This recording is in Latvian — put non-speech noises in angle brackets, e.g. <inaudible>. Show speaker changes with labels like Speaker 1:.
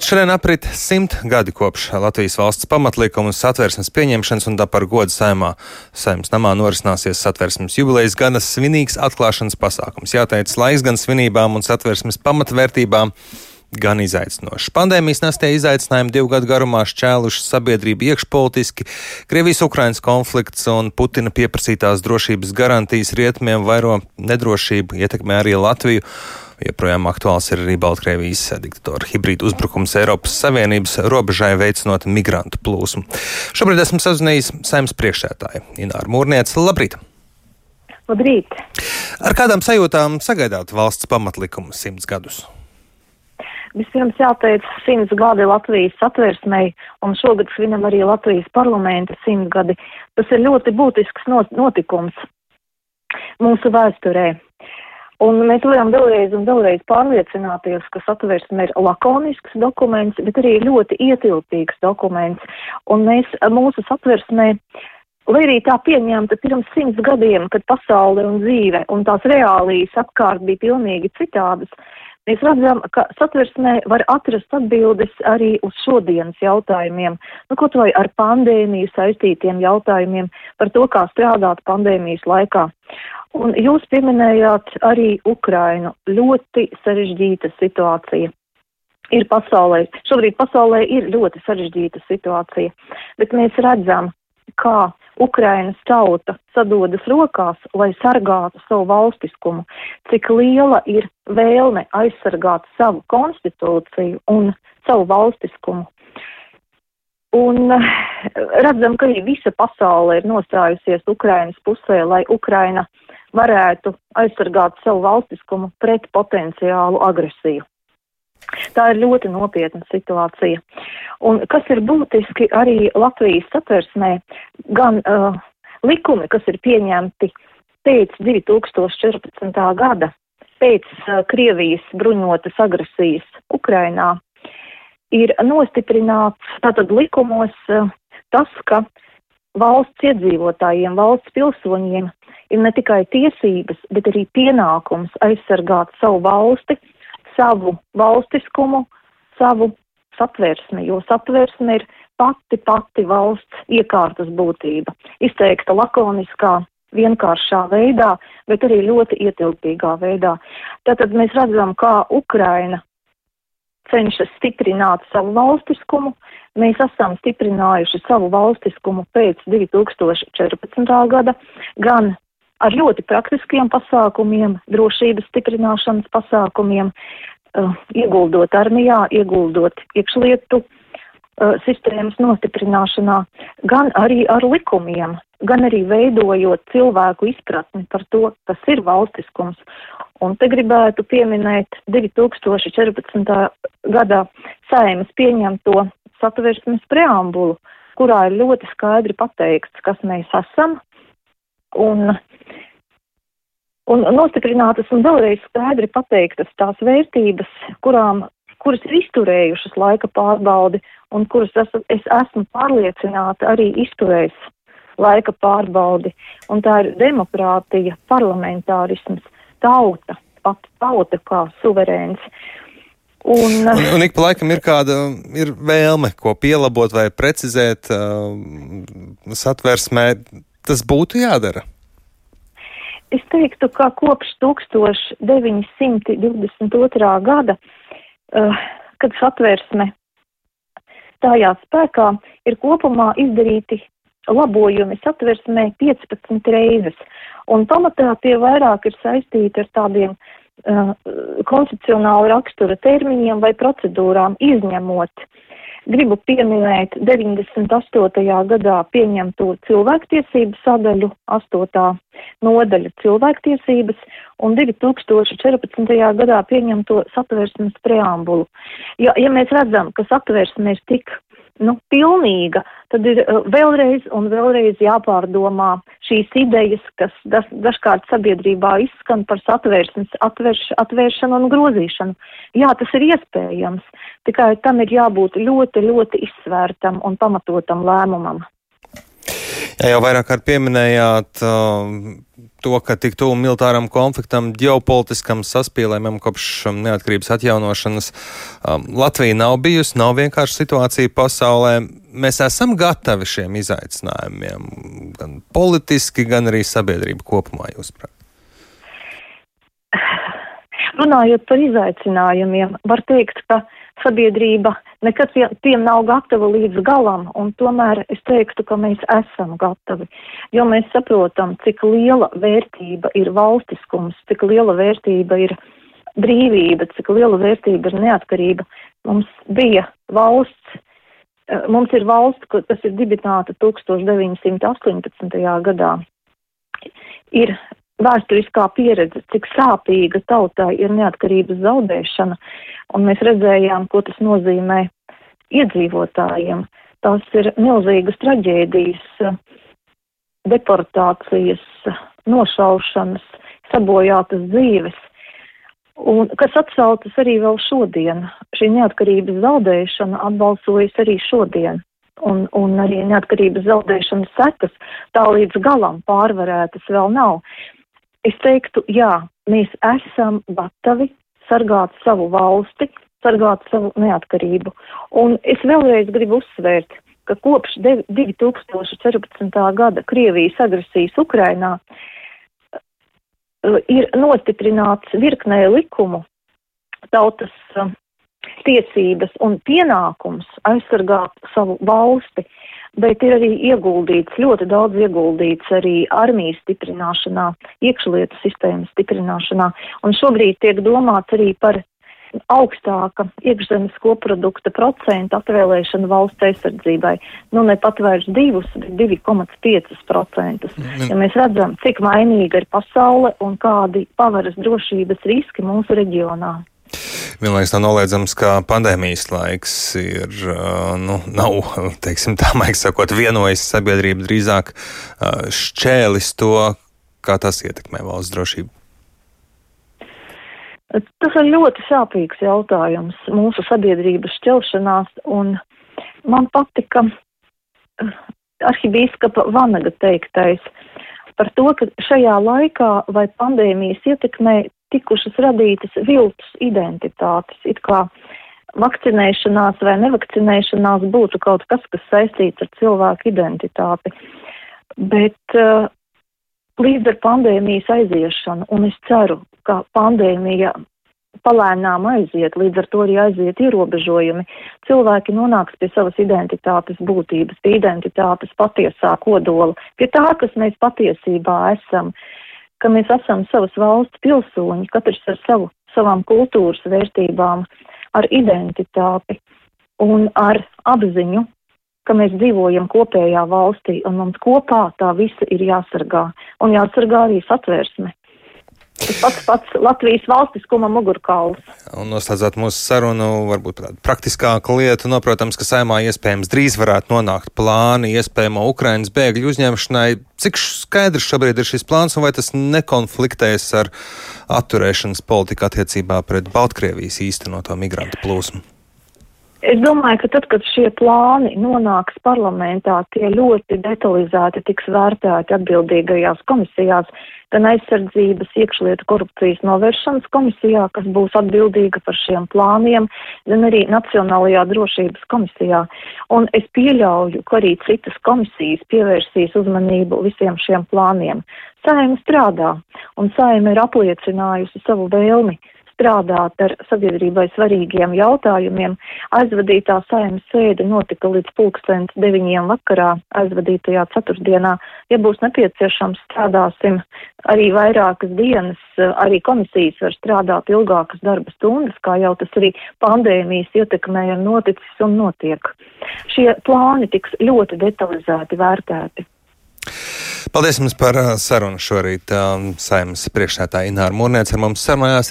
Speaker 1: Šodien aprit simt gadi kopš Latvijas valsts pamatlikuma satversmes pieņemšanas, un tā par godu saimā saimnes namā norisināsies satversmes jubilejas gada svinīgs atklāšanas pasākums. Jāteic, laiks gan svinībām un satversmes pamatvērtībām gan izaicinošs. Pandēmijas nestie izaicinājumi divu gadu garumā šķēluši sabiedrību iekšpolitiski, Krievijas-Ukrainas konflikts un Putina pieprasītās drošības garantijas rietumiem vairo nedrošību, ietekmē arī Latviju joprojām aktuāls ir arī Baltkrievijas diktatora hibrīda uzbrukums Eiropas Savienības robežai veicinot migrantu plūsmu. Šobrīd esmu sazinājies saimnes priekšsētāju Ināru Mūrnieci. Labrīt!
Speaker 2: Labrīt!
Speaker 1: Ar kādām sajūtām sagaidāt valsts pamatlikumu simts gadus?
Speaker 2: Vispirms jāteic simts gadi Latvijas satversmei, un šogad svinam arī Latvijas parlamenta simts gadi. Tas ir ļoti būtisks notikums mūsu vēsturē. Un mēs varam vēlreiz un vēlreiz pārliecināties, ka satversme ir lakonisks dokuments, bet arī ļoti ietilpīgs dokuments. Un mēs mūsu satversmē, lai arī tā pieņemta pirms simts gadiem, kad pasaule un dzīve un tās reālijas apkārt bija pilnīgi citādas, mēs redzam, ka satversmē var atrast atbildes arī uz šodienas jautājumiem, nu, kaut vai ar pandēmiju saistītiem jautājumiem par to, kā strādāt pandēmijas laikā. Un jūs pieminējāt arī Ukrainu. Ļoti sarežģīta situācija. Ir pasaulē, šobrīd pasaulē ir ļoti sarežģīta situācija, bet mēs redzam, kā Ukrainas tauta sadodas rokās, lai sargātu savu valstiskumu, cik liela ir vēlme aizsargāt savu konstitūciju un savu valstiskumu. Un eh, redzam, ka arī visa pasaule ir nostājusies Ukrainas pusē, lai Ukraina varētu aizsargāt savu valstiskumu pret potenciālu agresiju. Tā ir ļoti nopietna situācija. Un kas ir būtiski arī Latvijas satversmē, gan uh, likumi, kas ir pieņemti pēc 2014. gada, pēc uh, Krievijas bruņotas agresijas Ukrainā, ir nostiprināts tātad likumos uh, tas, ka valsts iedzīvotājiem, valsts pilsoņiem ir ne tikai tiesības, bet arī pienākums aizsargāt savu valsti, savu valstiskumu, savu satversmi, jo satversme ir pati pati valsts iekārtas būtība, izteikta lakoniskā, vienkāršā veidā, bet arī ļoti ietilpīgā veidā. Tātad mēs redzam, kā Ukraina cenšas stiprināt savu valstiskumu. Mēs esam stiprinājuši savu valstiskumu pēc 2014. gada, gan ar ļoti praktiskiem pasākumiem, drošības stiprināšanas pasākumiem, uh, ieguldot armijā, ieguldot iekšlietu uh, sistēmas nostiprināšanā, gan arī ar likumiem, gan arī veidojot cilvēku izpratni par to, kas ir valstiskums. Un te gribētu pieminēt 2014. gadā saimas pieņemto satversmes preambulu, kurā ir ļoti skaidri pateikts, kas mēs esam, un un nostiprinātas un vēlreiz skaidri pateiktas tās vērtības, kurām, kuras ir izturējušas laika pārbaudi un kuras es, es esmu pārliecināta arī izturēs laika pārbaudi. Un tā ir demokrātija, parlamentārisms, tauta, pat tauta kā suverēns.
Speaker 1: Un, un, un ik pa laikam ir kāda ir vēlme, ko pielabot vai precizēt uh, satversmē. Tas būtu jādara.
Speaker 2: Es teiktu, ka kopš 1922. gada, uh, kad satversme stājās spēkā, ir kopumā izdarīti labojumi satversmē 15 reizes, un pamatā tie vairāk ir saistīti ar tādiem uh, konstitucionāla rakstura termiņiem vai procedūrām, izņemot uh, Gribu pieminēt 98. gadā pieņemto cilvēktiesību sadaļu, 8. nodaļu cilvēktiesības un 2014. gadā pieņemto satversmes preambulu. Ja, ja mēs redzam, ka satversme ir tik nu, pilnīga, tad ir uh, vēlreiz un vēlreiz jāpārdomā šīs idejas, kas das, dažkārt sabiedrībā izskan par satvērsmes atvērš, atvēršanu un grozīšanu. Jā, tas ir iespējams, tikai tam ir jābūt ļoti, ļoti izsvērtam un pamatotam lēmumam.
Speaker 1: Jā, jau vairāk kārt pieminējāt uh, to, ka tik tuvu militāram konfliktam, ģeopolitiskam saspīlējumam kopš um, neatkarības atjaunošanas um, Latvija nav bijusi, nav vienkārši situācija pasaulē. Mēs esam gatavi šiem izaicinājumiem, gan politiski, gan arī sabiedrība kopumā, jūsuprāt.
Speaker 2: Runājot par izaicinājumiem, var teikt, ka sabiedrība nekad pie, tiem nav gatava līdz galam, un tomēr es teiktu, ka mēs esam gatavi, jo mēs saprotam, cik liela vērtība ir valstiskums, cik liela vērtība ir brīvība, cik liela vērtība ir neatkarība. Mums bija valsts, eh, mums ir valsts, kas ir dibināta 1918. gadā. Ir vēsturiskā pieredze, cik sāpīga tautai ir neatkarības zaudēšana, un mēs redzējām, ko tas nozīmē iedzīvotājiem. Tās ir milzīgas traģēdijas, deportācijas, nošaušanas, sabojātas dzīves, un kas atsaucas arī vēl šodien. Šī neatkarības zaudēšana atbalsojas arī šodien. Un, un arī neatkarības zaudēšanas sekas tā līdz galam pārvarētas vēl nav. Es teiktu, jā, mēs esam gatavi sargāt savu valsti, sargāt savu neatkarību. Un es vēlreiz gribu uzsvērt, ka kopš 2014. gada Krievijas agresijas Ukrainā uh, ir nostiprināts virknē likumu tautas uh, tiesības un pienākums aizsargāt savu valsti bet ir arī ieguldīts, ļoti daudz ieguldīts arī armijas stiprināšanā, iekšlietu sistēmas stiprināšanā, un šobrīd tiek domāts arī par augstāka iekšzemes koprodukta procenta atvēlēšana valsts aizsardzībai. Nu, ne pat vairs divus, bet 2,5%. Mm. Ja mēs redzam, cik mainīga ir pasaule un kādi pavaras drošības riski mūsu reģionā.
Speaker 1: Vienlaikus nav noliedzams, ka pandēmijas laiks ir, nu, nav, <laughs> teiksim, tā maigi sakot, vienojis sabiedrību drīzāk šķēlis to, kā tas ietekmē valsts drošību.
Speaker 2: Tas ir ļoti sāpīgs jautājums mūsu sabiedrības šķelšanās, un man patika arhibīskapa Vanaga teiktais par to, ka šajā laikā vai pandēmijas ietekmē tikušas radītas viltus identitātes, it kā vakcinēšanās vai nevakcinēšanās būtu kaut kas, kas saistīts ar cilvēku identitāti. Bet uh, līdz ar pandēmijas aiziešanu, un es ceru, ka pandēmija palēnām aiziet, līdz ar to arī aiziet ierobežojumi, cilvēki nonāks pie savas identitātes būtības, pie identitātes patiesā kodola, pie tā, kas mēs patiesībā esam. Uh, ka mēs esam savas valsts pilsoņi, katrs ar savu, savām kultūras vērtībām, ar identitāti un ar apziņu, ka mēs dzīvojam kopējā valstī un mums kopā tā visa ir jāsargā un jāsargā arī satvērsme. Tas pats pats Latvijas valstiskuma mugurkauls.
Speaker 1: Un noslēdzot mūsu sarunu, varbūt tāda praktiskāka lieta, no, protams, ka saimā iespējams drīz varētu nonākt plāni iespējamo Ukrainas bēgļu uzņemšanai. Cik skaidrs šobrīd ir šis plāns un vai tas nekonfliktēs ar atturēšanas politiku attiecībā pret Baltkrievijas īstenoto migrantu plūsmu?
Speaker 2: Es domāju, ka tad, kad šie plāni nonāks parlamentā, tie ļoti detalizēti tiks vērtēti atbildīgajās komisijās, gan aizsardzības iekšlietu korupcijas novēršanas komisijā, kas būs atbildīga par šiem plāniem, gan arī Nacionālajā drošības komisijā. Un es pieļauju, ka arī citas komisijas pievērsīs uzmanību visiem šiem plāniem. Saima strādā, un saima ir apliecinājusi savu vēlmi strādāt ar sabiedrībai svarīgiem jautājumiem. Aizvadītā saimnes sēde notika līdz pulkstens deviņiem vakarā aizvadītajā ceturtdienā. Ja būs nepieciešams, strādāsim arī vairākas dienas, arī komisijas var strādāt ilgākas darba stundas, kā jau tas arī pandēmijas ietekmē ir noticis un notiek. Šie plāni tiks ļoti detalizēti vērtēti.
Speaker 1: Paldies jums par sarunu šorīt. Saimnes priekšsētāja Ināra Mūrniec ar mums sarunājās